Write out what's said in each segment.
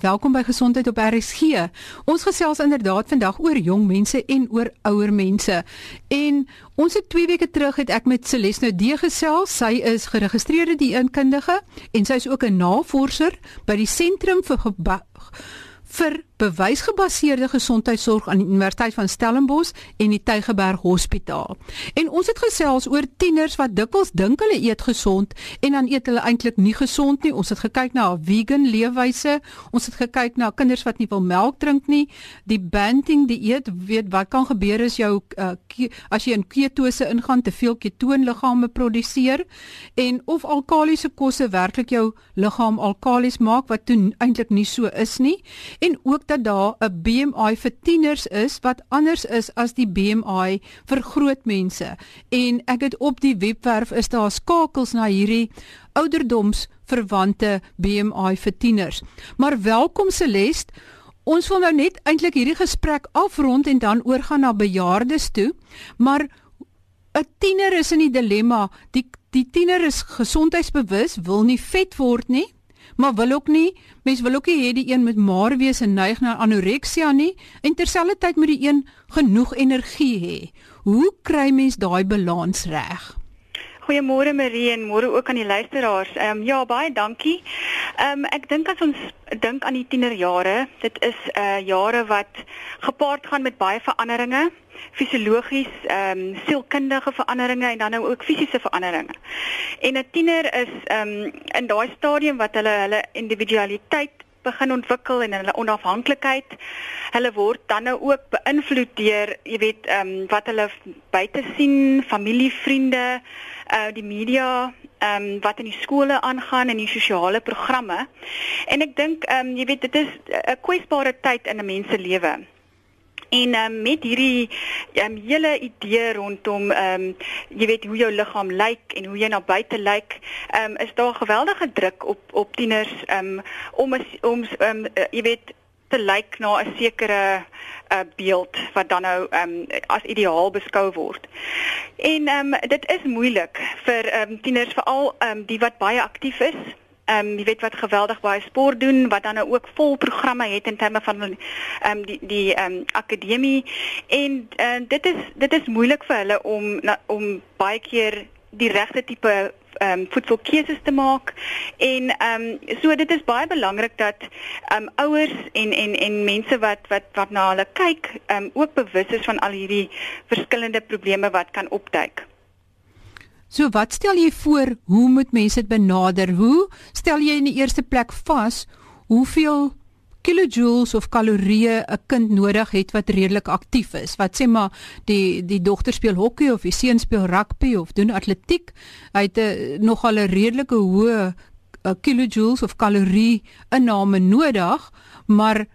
Welkom by Gesondheid op RSG. Ons gesels inderdaad vandag oor jong mense en oor ouer mense. En ons het 2 weke terug het ek met Celeste D gesels. Sy is geregistreerde dieetkundige en sy is ook 'n navorser by die Sentrum vir vir bewysgebaseerde gesondheidsorg aan die Universiteit van Stellenbosch en die Tygerberg Hospitaal. En ons het gesels oor tieners wat dikwels dink hulle eet gesond en dan eet hulle eintlik nie gesond nie. Ons het gekyk na 'n vegan leefwyse. Ons het gekyk na kinders wat nie wil melk drink nie. Die banting dieet, weet wat kan gebeur as jou uh, as jy in ketose ingaan, te veel ketoonliggame produseer en of alkaliese kosse werklik jou liggaam alkalies maak wat toe eintlik nie so is nie en ook dat daar 'n BMI vir tieners is wat anders is as die BMI vir groot mense. En ek het op die webwerf is daar skakels na hierdie ouderdomsverwante BMI vir tieners. Maar welkom Celeste. Ons wil nou net eintlik hierdie gesprek afrond en dan oorgaan na bejaardes toe. Maar 'n tiener is in die dilemma. Die die tiener is gesondheidsbewus, wil nie vet word nie maar wil ook nie mens wil ook nie hê die een met maar wees en neig na anoreksia nie en terselfdertyd moet die een genoeg energie hê. Hoe kry mens daai balans reg? Goeiemôre Marie en môre ook aan die luisteraars. Ehm um, ja, baie dankie. Ehm um, ek dink as ons dink aan die tienerjare, dit is uh jare wat gepaard gaan met baie veranderinge fisiologies, ehm um, sielkundige veranderinge en dan nou ook fisiese veranderinge. En 'n tiener is ehm um, in daai stadium wat hulle hulle individualiteit begin ontwikkel en hulle onafhanklikheid. Hulle word dan nou ook beïnvloed deur, jy weet, ehm um, wat hulle buite sien, familie, vriende, uh die media, ehm um, wat in die skole aangaan en die sosiale programme. En ek dink ehm um, jy weet dit is 'n kwesbare tyd in 'n mens se lewe. En um, met hierdie um, hele idee rondom ehm um, jy weet hoe jou liggaam lyk en hoe jy na buite lyk, ehm um, is daar geweldige druk op op tieners um, om om um, uh, jy weet te lyk na 'n sekere uh, beeld wat dan nou um, as ideaal beskou word. En um, dit is moeilik vir um, tieners veral um, die wat baie aktief is ehm um, jy weet wat geweldig baie sport doen wat dan nou ook vol programme het in terme van ehm um, die die ehm um, akademie en uh, dit is dit is moeilik vir hulle om na, om baie keer die regte tipe ehm um, voedselkeuses te maak en ehm um, so dit is baie belangrik dat ehm um, ouers en en en mense wat wat wat na hulle kyk ehm um, ook bewus is van al hierdie verskillende probleme wat kan opduik. So wat stel jy voor hoe moet mense dit benader? Hoe stel jy in die eerste plek vas hoeveel kilojoules of kalorieë 'n kind nodig het wat redelik aktief is? Wat sê maar die die dogter speel hokkie of die seun speel rugby of doen atletiek, hy het 'n nogal 'n redelike hoë kilojoules of kalorie inname nodig, maar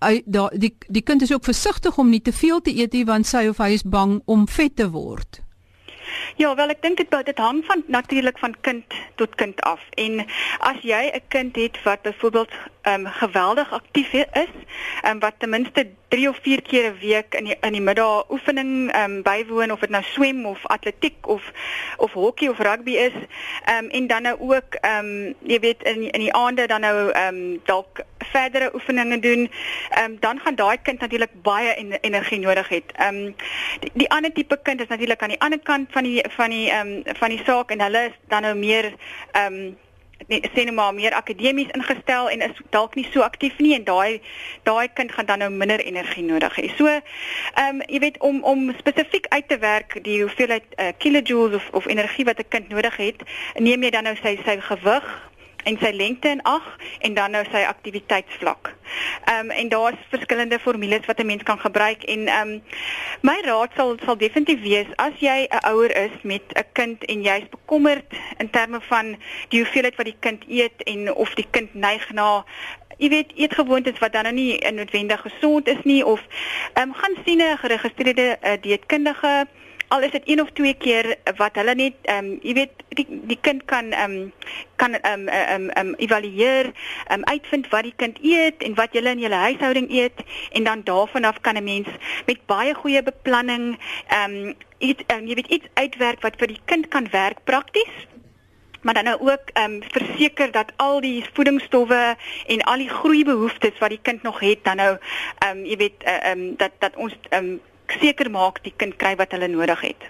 hy da die die kind is ook versigtig om nie te veel te eet nie want sy of hy is bang om vet te word. Ja, wel ek dink dit dit hang van natuurlik van kind tot kind af. En as jy 'n kind het wat byvoorbeeld ehm um, geweldig aktief is, ehm um, wat ten minste 3 of 4 keer 'n week in die in die middag oefening ehm um, bywoon of dit nou swem of atletiek of of hokkie of rugby is, ehm um, en dan nou ook ehm um, jy weet in in die aande dan nou ehm um, dalk verdere oefeninge doen, ehm um, dan gaan daai kind natuurlik baie en, energie nodig hê. Ehm um, die, die ander tipe kind is natuurlik aan die ander kant van die van die ehm um, van die saak en hulle is dan nou meer ehm um, sê net maar meer akademies ingestel en is dalk nie so aktief nie en daai daai kind gaan dan nou minder energie nodig hê. So ehm um, jy weet om om spesifiek uit te werk die hoeveelheid uh, kilojoules of of energie wat 'n kind nodig het, neem jy dan nou sy sy gewig en sy lengte in ag en dan nou sy aktiwiteitsvlak. Ehm um, en daar's verskillende formules wat 'n mens kan gebruik en ehm um, my raad sal sal definitief wees as jy 'n ouer is met 'n kind en jy's bekommerd in terme van die hoeveelheid wat die kind eet en of die kind neig na jy weet eetgewoontes wat dan nou nie noodwendig gesond is nie of ehm um, gaan sien 'n geregistreerde uh, dieetkundige al is dit een of twee keer wat hulle net ehm um, jy weet die die kind kan ehm um, kan ehm um, ehm um, um, evalueer, ehm um, uitvind wat die kind eet en wat julle in julle huishouding eet en dan daarvan af kan 'n mens met baie goeie beplanning ehm um, iets um, jy weet iets uitwerk wat vir die kind kan werk prakties maar dan nou ook ehm um, verseker dat al die voedingsstowwe en al die groeibehoeftes wat die kind nog het dan nou ehm um, jy weet eh, ehm uh, um, dat dat ons ehm um, seker maak die kind kry wat hulle nodig het.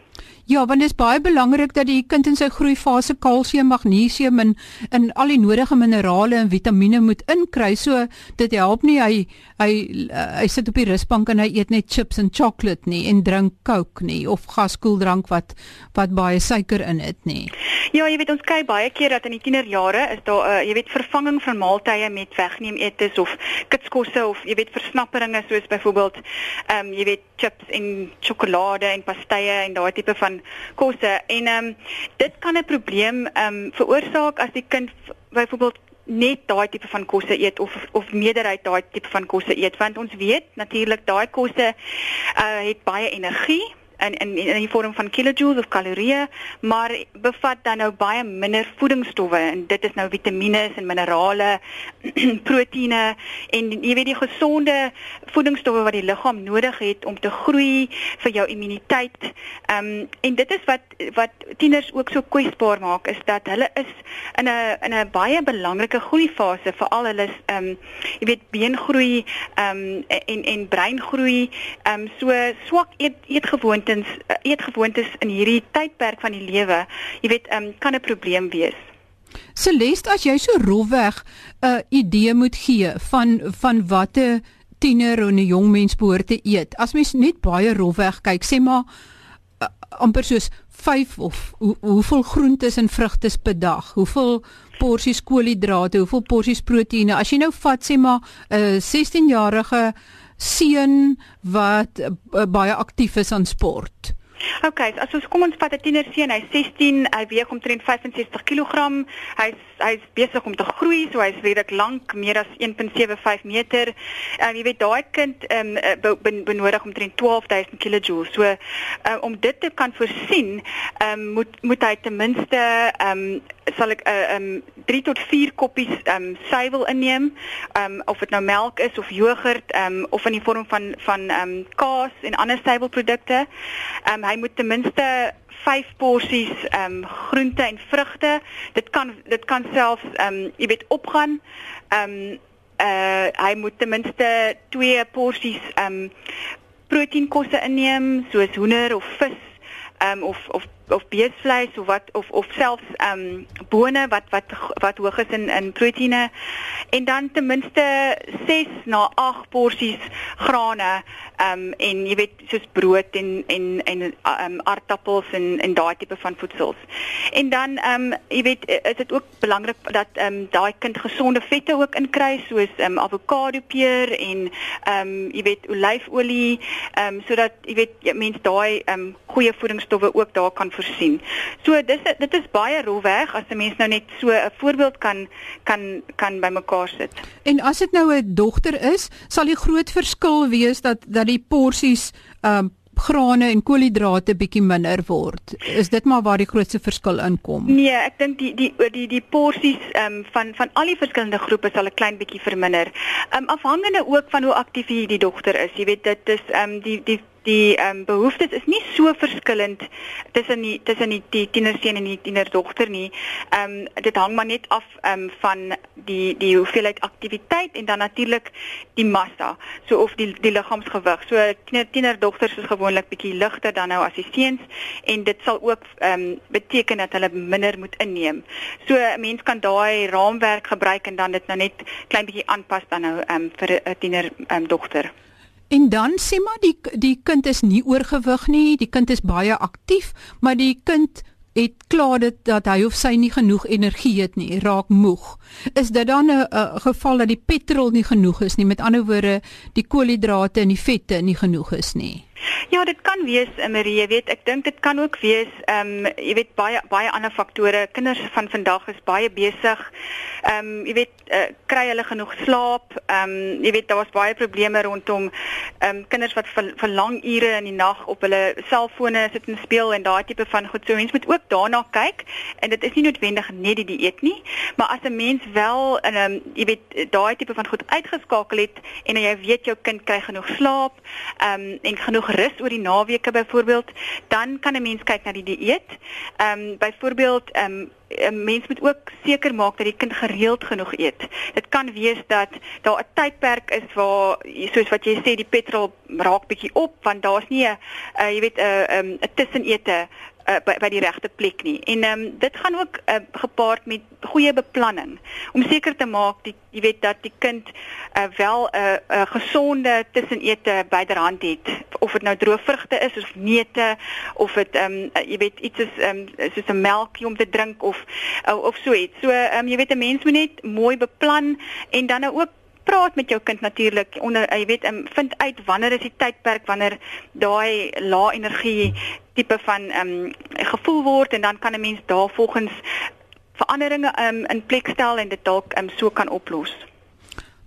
Ja, want dit is baie belangrik dat die kind in sy groeifase kalsium, magnesium en in al die nodige minerale en vitamiene moet inkry. So dit help nie hy hy hy sit op die rusbank en hy eet net chips en chocolate nie en drink Coke nie of gaskoeldrank wat wat baie suiker in het nie. Ja, jy weet ons kyk baie keer dat in die tienerjare is daar 'n uh, jy weet vervanging van maaltye met wegneem eetes of kitskosse of jy weet versnapperinge soos byvoorbeeld ehm um, jy weet chips en sjokolade en pastye en daai tipe van kosse en ehm um, dit kan 'n probleem ehm um, veroorsaak as die kind byvoorbeeld net daai tipe van kosse eet of of meerderheid daai tipe van kosse eet want ons weet natuurlik daai kosse uh, het baie energie in in in die vorm van kilojoules of kalorieë, maar bevat dan nou baie minder voedingsstowwe en dit is nou vitamiene en minerale, proteïene en jy weet die gesonde voedingsstowwe wat die liggaam nodig het om te groei vir jou immuniteit. Ehm um, en dit is wat wat tieners ook so kwesbaar maak is dat hulle is in 'n in 'n baie belangrike groeifase veral hulle ehm um, jy weet beengroei ehm um, en en breingroei ehm um, so swak eet eetgewoontes eetens eh, eetgewoontes in hierdie tydperk van die lewe, jy weet, um, kan 'n probleem wees. Celeste, as jy so rofweg 'n uh, idee moet gee van van watte tiener en 'n jong mens behoort te eet. As mens net baie rofweg kyk, sê maar uh, amper soos 5 of hoe, hoeveel groentes en vrugte per dag? Hoeveel porsies koolhidrate, hoeveel porsies proteïene? As jy nou vat sê maar 'n uh, 16-jarige seun wat uh, baie aktief is aan sport. OK, as ons kom ons vat 'n tiener seun, hy's 16, hy weeg omtrent 65 kg. Hy's hy's besig om te groei, so hy's redelik lank, meer as 1.75 meter. Ehm um, jy weet daai kind ehm um, ben, benodig omtrent 12000 kJ. So uh, om dit te kan voorsien, ehm um, moet moet hy ten minste ehm um, sal ek 'n uh, um, 3 tot 4 koppies ehm um, suiwel inneem, ehm um, of dit nou melk is of jogurt, ehm um, of in die vorm van van ehm um, kaas en ander suiwelprodukte. Ehm um, hy moet ten minste 5 porsies ehm um, groente en vrugte. Dit kan dit kan selfs ehm um, jy weet opgaan. Ehm um, uh hy moet ten minste 2 porsies ehm um, proteïnkosse inneem soos hoender of vis ehm um, of of of beesvleis of wat of of selfs ehm um, bone wat wat wat hoog is in in proteïene en dan ten minste 6 na 8 porsies grane ehm um, en jy weet soos brood en en en ehm um, aardappels en en daai tipe van voedsels. En dan ehm um, jy weet is dit ook belangrik dat ehm um, daai kind gesonde vette ook inkry soos ehm um, avokado peer en ehm um, jy weet olyfolie ehm um, sodat jy weet mense daai ehm um, goeie voedingsstowwe ook daar kan voorsien. So dis dit is baie rolweg as 'n mens nou net so 'n voorbeeld kan kan kan bymekaar sit. En as dit nou 'n dogter is, sal die groot verskil wees dat dat die porsies um grane en koolhidrate bietjie minder word. Is dit maar waar die grootste verskil inkom? Nee, ek dink die die die die porsies um van van al die verskillende groepe sal 'n klein bietjie verminder. Um afhangende ook van hoe aktief die dogter is. Jy weet dit is um die die die ehm um, behoeftes is nie so verskillend tussen die tussen die, die tienerseun en die tienerdogter nie. Ehm um, dit hang maar net af ehm um, van die die hoeveelheid aktiwiteit en dan natuurlik die massa, so of die die liggaamsgewig. So tiener tienerdogters is gewoonlik bietjie ligter dan nou as die seuns en dit sal ook ehm um, beteken dat hulle minder moet inneem. So 'n mens kan daai raamwerk gebruik en dan dit nou net klein bietjie aanpas dan nou ehm um, vir 'n tiener ehm um, dogter. En dan sê maar die die kind is nie oorgewig nie, die kind is baie aktief, maar die kind het klaar dit dat hy of sy nie genoeg energie het nie, raak moeg. Is dit dan 'n geval dat die petrol nie genoeg is nie, met ander woorde, die koolhidrate en die vette nie genoeg is nie? Ja, dit kan wees, eh, Marie, jy weet, ek dink dit kan ook wees, ehm um, jy weet baie baie ander faktore. Kinders van vandag is baie besig. Ehm um, jy weet, uh, kry hulle genoeg slaap? Ehm um, jy weet daar was baie probleme rondom ehm um, kinders wat vir, vir lang ure in die nag op hulle selfone sit en speel en daai tipe van goed. So mense moet ook daarna kyk en dit is nie noodwendig net die dieet nie, maar as 'n mens wel in 'n um, jy weet daai tipe van goed uitgeskakel het en jy weet jou kind kry genoeg slaap, ehm um, en genoeg rus oor die naweke byvoorbeeld, dan kan 'n mens kyk na die dieet. Ehm um, byvoorbeeld ehm um, mens moet ook seker maak dat die kind gereeld genoeg eet. Dit kan wees dat daar 'n tydperk is waar soos wat jy sê die petrol raak bietjie op want daar's nie 'n uh, jy weet 'n uh, 'n um, tussenete uh, by by die regte plek nie. En ehm um, dit gaan ook uh, gepaard met goeie beplanning om seker te maak die jy weet dat die kind uh, wel 'n uh, uh, gesonde tussenete byderhand het of dit nou droëvrugte is of neute of dit ehm um, uh, jy weet iets is ehm um, soos 'n melkie om te drink of uh, of so iets. So ehm um, jy weet 'n mens moet net mooi beplan en dan nou ook praat met jou kind natuurlik onder jy weet um, vind uit wanneer is die tydperk wanneer daai lae energie tipe van ehm um, gevoel word en dan kan 'n mens daarvolgens veranderinge um, in plek stel en dit dalk um, so kan oplos.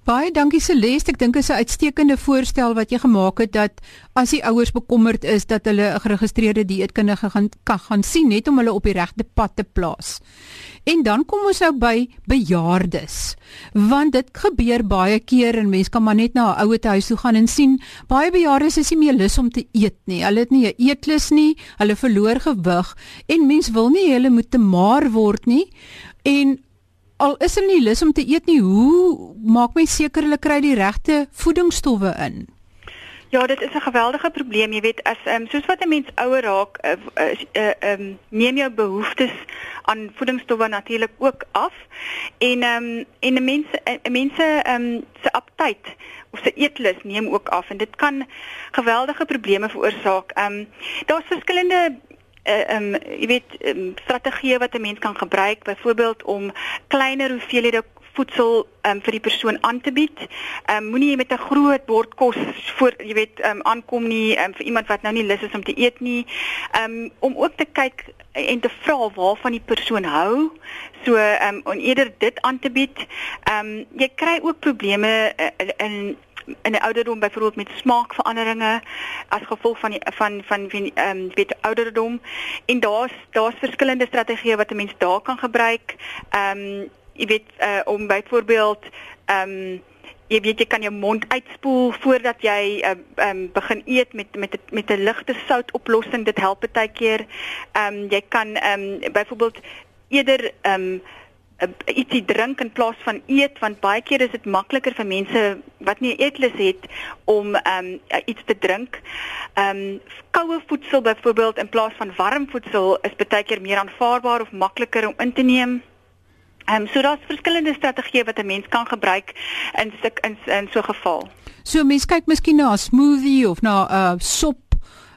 Baie dankie Celeste. Ek dink dit is 'n uitstekende voorstel wat jy gemaak het dat as die ouers bekommerd is dat hulle 'n geregistreerde dieetkundige gaan kan gaan sien net om hulle op die regte pad te plaas. En dan kom ons nou by bejaardes. Want dit gebeur baie keer en mense kan maar net na 'n ouete huis toe gaan en sien baie bejaardes is nie meer lus om te eet nie. Hulle het nie 'n eetlus nie. Hulle verloor gewig en mens wil nie hulle moet te maar word nie. En al is hulle nie lus om te eet nie, hoe maak mens seker hulle kry die regte voedingsstowwe in? Ja, dit is 'n geweldige probleem, jy weet, as ehm um, soos wat 'n mens ouer raak, eh, eh, ehm uh, uh, um, neem jou behoeftes aan voedingsstowwe natuurlik ook af. En ehm um, en 'n mens 'n mense ehm um, se aptyt of se eetlus neem ook af en dit kan geweldige probleme veroorsaak. Ehm um, daar's verskillende uh, um jy weet um, strategieë wat 'n mens kan gebruik byvoorbeeld om kleiner hoeveelhede voedsel um, vir die persoon aan te bied. Ehm um, moenie met 'n groot bord kos voor jy weet ehm um, aankom nie um, vir iemand wat nou nie lus is om te eet nie. Ehm um, om ook te kyk en te vra waarvan die persoon hou. So ehm um, om eerder dit aan te bied. Ehm um, jy kry ook probleme uh, in in 'n ouderdom byvoorbeeld met smaakveranderinge as gevolg van die, van van van ehm um, weet ouderdom en daar's daar's verskillende strategieë wat 'n mens daar kan gebruik. Ehm um, jy weet uh, om byvoorbeeld ehm um, jy weet jy kan jou mond uitspoel voordat jy ehm uh, um, begin eet met met met 'n ligte soutoplossing dit help baie keer. Ehm um, jy kan ehm um, byvoorbeeld eerder ehm um, uh, ietsie drink in plaas van eet want baie keer is dit makliker vir mense wat nie eetlus het om um, uh, iets te drink. Ehm um, koue voedsel byvoorbeeld in plaas van warm voedsel is baie keer meer aanvaarbaar of makliker om in te neem. Ehm um, so daar's verskillende strategieë wat 'n mens kan gebruik in in in so 'n geval. So mense kyk miskien na 'n smoothie of na 'n uh, sop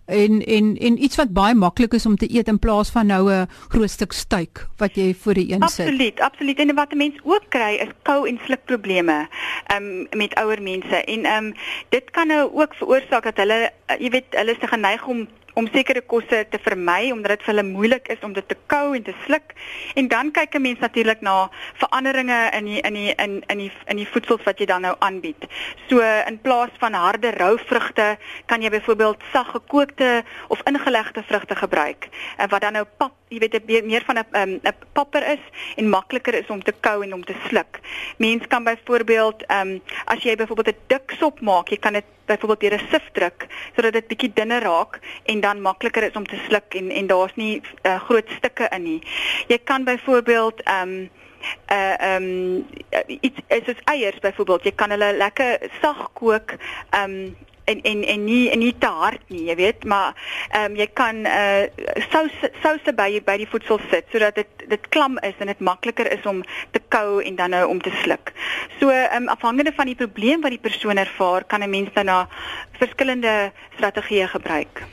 en en en iets wat baie maklik is om te eet in plaas van nou 'n groot stuk steak wat jy voor die een sit. Absoluut, absoluut. En wat 'n mens ook kry is kou en slukprobleme um, met ouer mense en um, dit kan nou ook veroorsaak dat hulle uh, jy weet hulle is geneig om om sekere kosse te vermy omdat dit vir hulle moeilik is om dit te kou en te sluk. En dan kyk 'n mens natuurlik na veranderinge in die in die in in die in die voedsels wat jy dan nou aanbied. So in plaas van harde rou vrugte kan jy byvoorbeeld sag gekookte of ingelegde vrugte gebruik eh, wat dan nou pap, jy weet meer van 'n 'n um, papper is en makliker is om te kou en om te sluk. Mens kan byvoorbeeld ehm um, as jy byvoorbeeld 'n dik sop maak, jy kan dit byvoorbeeld deur 'n sif druk sodat dit bietjie dunner raak en dan makliker is om te sluk en en daar's nie uh, groot stukke in nie. Jy kan byvoorbeeld ehm um, uh ehm um, iets soos eiers byvoorbeeld, jy kan hulle lekker sag kook ehm um, en en en nie en nie te hard nie, jy weet, maar ehm um, jy kan uh sous souse by by die voedsel sit sodat dit dit klam is en dit makliker is om te kou en dan nou om te sluk. So ehm um, afhangende van die probleem wat die persoon ervaar, kan 'n mens dan na verskillende strategieë gebruik.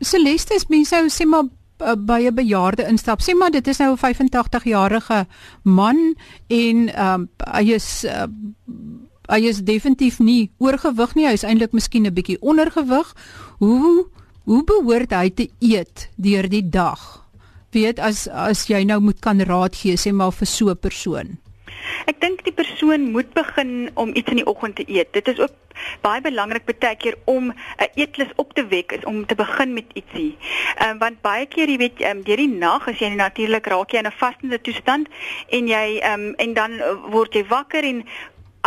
Celeste, mense sou sê maar uh, by 'n bejaarde instap. Sê maar dit is nou 'n 85 jarige man en ehm um, hy is uh, hy is definitief nie oorgewig nie, hy is eintlik miskien 'n bietjie ondergewig. Hoe hoe behoort hy te eet deur die dag? Weet as as jy nou moet kan raad gee sê maar vir so 'n persoon. Ek dink die persoon moet begin om iets in die oggend te eet. Dit is ook baie belangrik baie keer om 'n eetlus op te wek is om te begin met ietsie. Ehm um, want baie keer jy weet um, deur die nag as jy natuurlik raak jy in 'n vastende toestand en jy ehm um, en dan word jy wakker en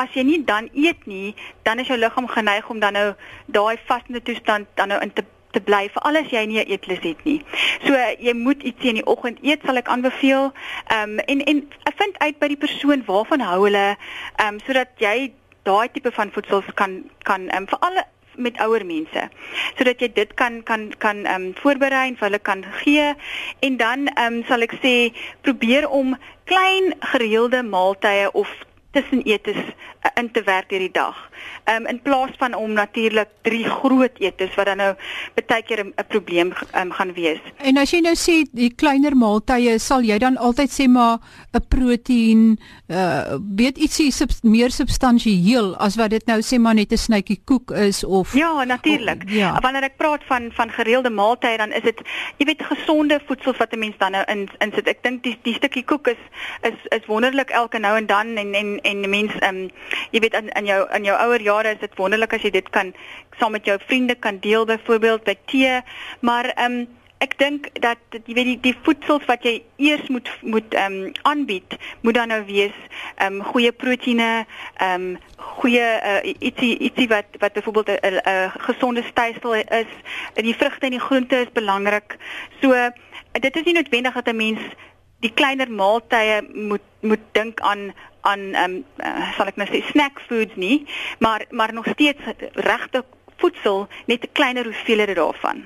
as jy nie dan eet nie, dan is jou liggaam geneig om dan nou daai vasende toestand dan nou in te te bly vir alles jy nie eetlus het nie. So jy moet iets in die oggend eet sal ek aanbeveel. Ehm um, en en ek vind uit by die persoon waarvan hou hulle ehm um, sodat jy daai tipe van voedsel kan kan ehm um, vir alle met ouer mense sodat jy dit kan kan kan ehm um, voorberei en vir hulle kan gee en dan ehm um, sal ek sê probeer om klein gereelde maaltye of tussenetes uh, in te werk deur die dag. Ehm um, in plaas van om natuurlik drie groot etes wat dan nou baie keer 'n probleem um, gaan wees. En as jy nou sê die kleiner maaltye, sal jy dan altyd sê maar 'n proteïen, uh weet ietsie sub, meer substansieel as wat dit nou sê maar net 'n snytjie koek is of Ja, natuurlik. Ja. Wanneer ek praat van van gereelde maaltye, dan is dit jy weet gesonde voedsel wat 'n mens dan nou in insit. Ek dink die die stukkie koek is is is wonderlik elke nou en dan en en en mense ehm um, jy weet in in jou in jou ouer jare is dit wonderlik as jy dit kan saam met jou vriende kan deel byvoorbeeld by tee. Maar ehm um, ek dink dat jy weet die die voedsels wat jy eers moet moet ehm um, aanbied moet dan nou wees ehm um, goeie proteïene ehm um, goeie uh, ietsie ietsie wat wat byvoorbeeld 'n gesonde stysel is. Die vrugte en die groente is belangrik so dit is nie noodwendig dat 'n mens die kleiner maaltye moet moet dink aan aan ehm um, uh, sal ek nou sê snack foods nie, maar maar nog steeds regte voedsel net 'n kleiner hoeveelheid daarvan.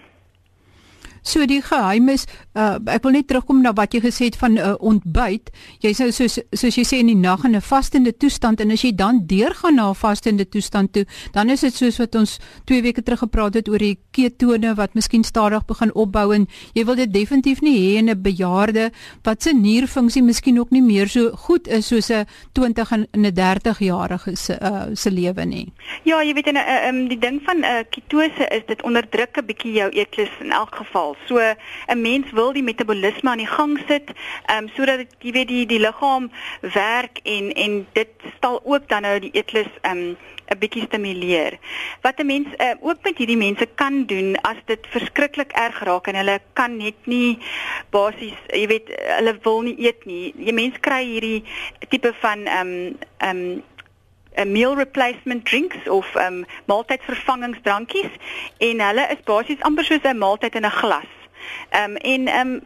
So die geheim is uh, ek wil net terugkom na wat jy gesê het van 'n uh, ontbyt. Jy's nou soos soos jy sê in die nag in 'n vastende toestand en as jy dan deurgaan na 'n vastende toestand toe, dan is dit soos wat ons 2 weke terug gepraat het oor die ketone wat miskien stadig begin opbou en jy wil dit definitief nie hê in 'n bejaarde wat se nierfunksie miskien ook nie meer so goed is soos 'n 20 en 'n 30 jarige se uh, se lewe nie. Ja, jy weet en uh, um, die ding van uh, ketose is dit onderdruk 'n bietjie jou eetlus in elk geval So 'n mens wil die metabolisme aan die gang sit, ehm um, sodat dit jy weet die die liggaam werk en en dit stal ook dan nou die eetlus ehm um, 'n bietjie stimuleer. Wat 'n mens uh, ook met hierdie mense kan doen as dit verskriklik erg raak en hulle kan net nie basies, jy weet, hulle wil nie eet nie. Jy mens kry hierdie tipe van ehm um, ehm um, 'n meal replacement drinks of um maaltydvervangingsdrankies en hulle is basies amper soos 'n maaltyd in 'n glas. Um en um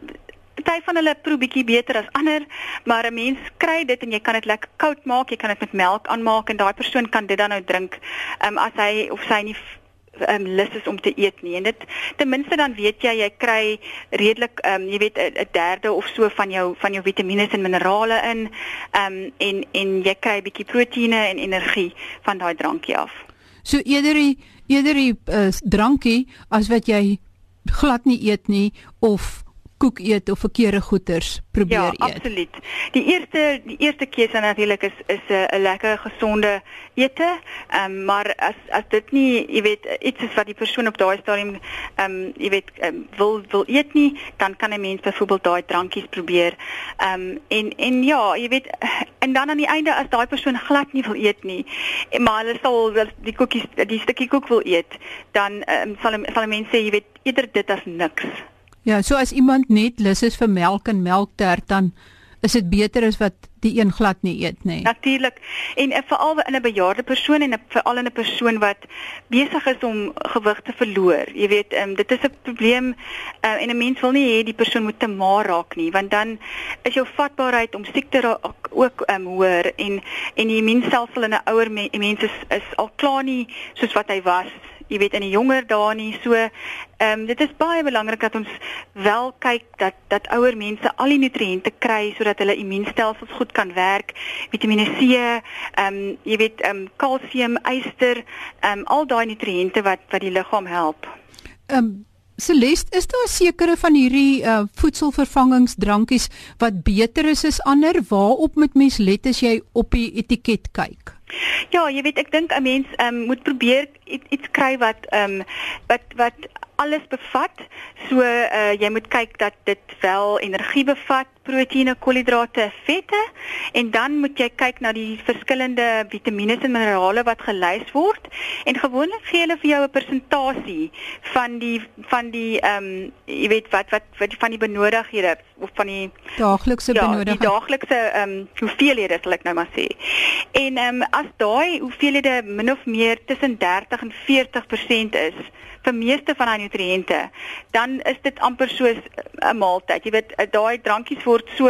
party van hulle proe bietjie beter as ander, maar 'n mens kry dit en jy kan dit lekker koud maak, jy kan dit met melk aanmaak en daai persoon kan dit dan nou drink um as hy of sy nie um, lus is om te eet nie en dit ten minste dan weet jy jy kry redelik um, jy weet 'n derde of so van jou van jou vitamiene en minerale in um, en en jy kry 'n bietjie proteïene en energie van daai drankie af. So eerder die eerder die uh, drankie as wat jy glad nie eet nie of koek eet of verkeerde goeders probeer ja, eet. Ja, absoluut. Die eerste die eerste keuse natuurlik is is 'n uh, lekker gesonde ete. Ehm um, maar as as dit nie, jy weet, iets is wat die persoon op daai stadium ehm um, jy weet um, wil wil eet nie, dan kan 'n mens byvoorbeeld daai drankies probeer. Ehm um, en en ja, jy weet en dan aan die einde as daai persoon glad nie wil eet nie, maar hulle sal die koekies die stukkie koek wil eet, dan um, sal sal mense sê jy weet eerder dit as niks. Ja, so as iemand net lus is vir melk en melktert dan is dit beter as wat die een glad nie eet nie. Natuurlik. En uh, veral in 'n bejaarde persoon en veral in 'n persoon wat besig is om gewig te verloor. Jy weet, um, dit is 'n probleem uh, en 'n mens wil nie hê die persoon moet te maar raak nie, want dan is jou vatbaarheid om siek te raak ook um, hoër en en die immuunstelsel in 'n ouer me mens is, is al klaar nie soos wat hy was jy weet in die jonger dae nie so ehm um, dit is baie belangrik dat ons wel kyk dat dat ouer mense al die nutriënte kry sodat hulle immuunstelsels goed kan werk Vitamiene C ehm um, jy weet ehm um, kalsium yster ehm um, al daai nutriënte wat wat die liggaam help ehm um. Celeste, is daar sekere van hierdie uh, voedselvervangingsdrankies wat beter is as ander? Waarop moet mens let as jy op die etiket kyk? Ja, jy weet ek dink 'n mens um, moet probeer iets, kry wat ehm um, wat wat alles bevat. So uh jy moet kyk dat dit wel energie bevat, proteïene, koolhidrate, vette en dan moet jy kyk na die verskillende vitamiene en minerale wat gelys word en gewoonlik gee hulle vir jou 'n persentasie van die van die ehm um, jy weet wat wat wat van die benodighede of van die daaglikse ja, benodighede. Die daaglikse ehm um, hoeveelhede sal ek nou maar sê. En ehm um, as daai hoeveelhede min of meer tussen 30 en 40% is vir meeste van daai nutriënte, dan is dit amper soos 'n maaltyd. Jy weet, daai drankies word so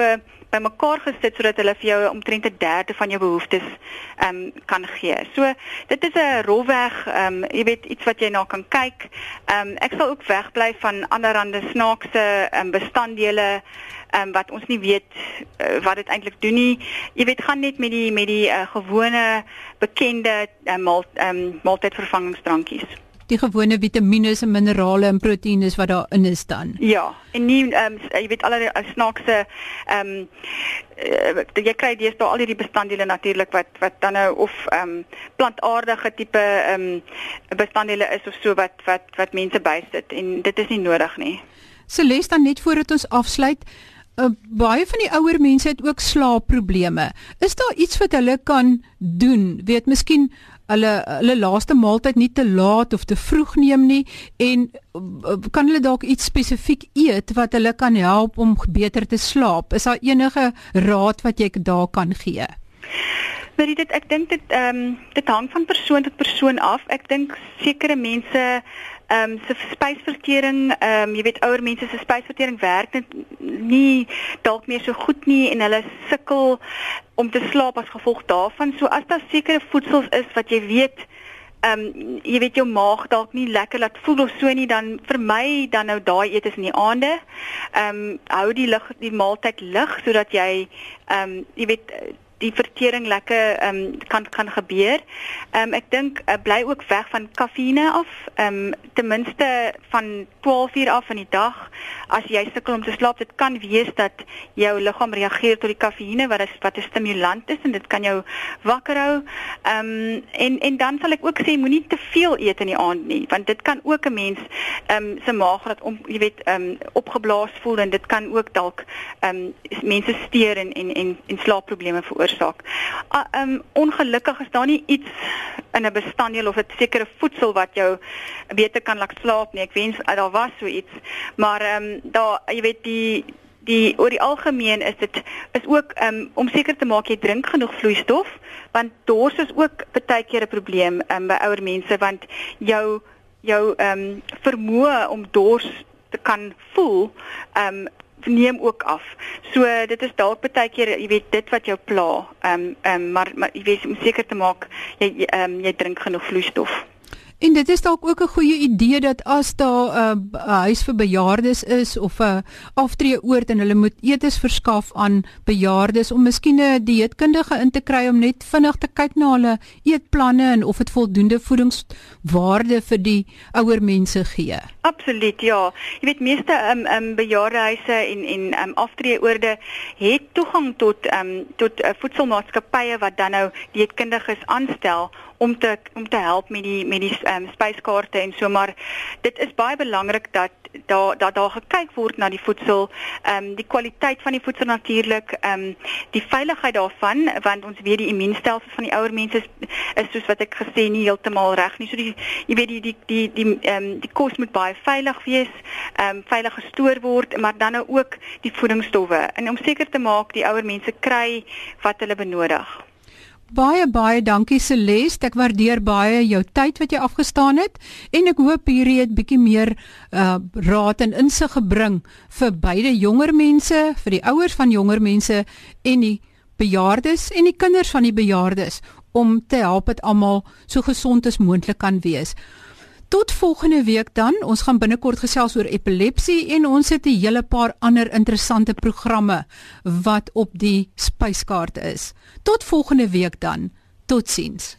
bymekaar gesit sodat hulle vir jou omtrent 'n derde van jou behoeftes ehm um, kan gee. So dit is 'n rolweg ehm um, jy weet iets wat jy na kan kyk. Ehm um, ek sal ook wegbly van allerlei snaakse ehm um, bestanddele ehm um, wat ons nie weet uh, wat dit eintlik doen nie. Jy weet gaan net met die met die uh, gewone bekende uh, maal, um, maaltydvervangingsdrankies die gewone vitamiene en minerale en proteïene wat daarin is dan. Ja, en nie ehm um, jy weet al die uh, snaakse ehm um, uh, jy kry dis daar al hierdie bestanddele natuurlik wat wat dan nou of ehm um, plantaardige tipe ehm um, bestanddele is of so wat wat wat mense bysit en dit is nie nodig nie. Celeste dan net voordat ons afsluit Uh, baie van die ouer mense het ook slaapprobleme. Is daar iets wat hulle kan doen? Weet miskien hulle hulle laaste maaltyd nie te laat of te vroeg neem nie en uh, kan hulle dalk iets spesifiek eet wat hulle kan help om beter te slaap? Is daar enige raad wat jy daar kan gee? Maar dit ek dink dit ehm um, dit hang van persoon tot persoon af. Ek dink sekere mense ehm um, se spysvertering, ehm um, jy weet ouer mense se spysvertering werk net nie dalk meer so goed nie en hulle sukkel om te slaap as gevolg daarvan. So as daar sekere voedsels is wat jy weet ehm um, jy weet jou maag dalk nie lekker laat voel of so nie dan vir my dan nou daai eet is in die aande. Ehm um, hou die lig die maaltyd lig sodat jy ehm um, jy weet die vertering lekker ehm um, kan kan gebeur. Ehm um, ek dink uh, bly ook weg van kafeïne af. Ehm um, ten minste van 12 uur af in die dag. As jy sukkel om te slaap, dit kan wees dat jou liggaam reageer tot die kafeïne wat is wat 'n stimulant is en dit kan jou wakker hou. Ehm um, en en dan sal ek ook sê moenie te veel eet in die aand nie, want dit kan ook 'n mens ehm um, se maag laat om jy weet ehm um, opgeblaas voel en dit kan ook dalk ehm um, mense steur en en en, en slaapprobleme veroorsaak veroorsaak. Uh, um ongelukkig is daar nie iets in 'n bestanddeel of 'n sekere voedsel wat jou beter kan laat slaap nie. Ek wens uh, daar was so iets. Maar um daar jy weet die die oor die algemeen is dit is ook um om seker te maak jy drink genoeg vloeistof want dors is ook baie keer 'n probleem um by ouer mense want jou jou um vermoë om dors te kan voel um neem ook af. So dit is dalk baie keer jy weet dit wat jou pla. Ehm um, ehm um, maar, maar jy weet om seker te maak jy ehm um, jy drink genoeg vloeistof. En dit is dalk ook 'n goeie idee dat as daar 'n uh, huis vir bejaardes is of 'n uh, aftreeoord en hulle moet etes verskaf aan bejaardes om miskien 'n dieetkundige in te kry om net vinnig te kyk na hulle eetplanne en of dit voldoende voedingswaarde vir die ouer mense gee. Absoluut, ja. Jy weet meeste um, um bejaardehuise en en um aftreeoorde het toegang tot um tot uh, voedselmaatskappye wat dan nou dieetkundiges aanstel om te om te help met die met die um, spyskaarte en so maar dit is baie belangrik dat daar dat daar gekyk word na die voedsel, ehm um, die kwaliteit van die voedsel natuurlik, ehm um, die veiligheid daarvan want ons weet die immuunstelsel van die ouer mense is, is soos wat ek gesê nie heeltemal reg nie. So die jy weet die die die die ehm um, die kos moet baie veilig wees, ehm um, veilig gestoor word, maar dan nou ook die voedingsstowwe en om seker te maak die ouer mense kry wat hulle benodig. Baie baie dankie Celeste. Ek waardeer baie jou tyd wat jy afgestaan het en ek hoop hierdie het bietjie meer uh raad en insig gebring vir beide jonger mense, vir die ouers van jonger mense en die bejaardes en die kinders van die bejaardes om te help dat almal so gesond as moontlik kan wees. Tot volgende week dan. Ons gaan binnekort gesels oor epilepsie en ons het 'n hele paar ander interessante programme wat op die spyskaart is. Tot volgende week dan. Totsiens.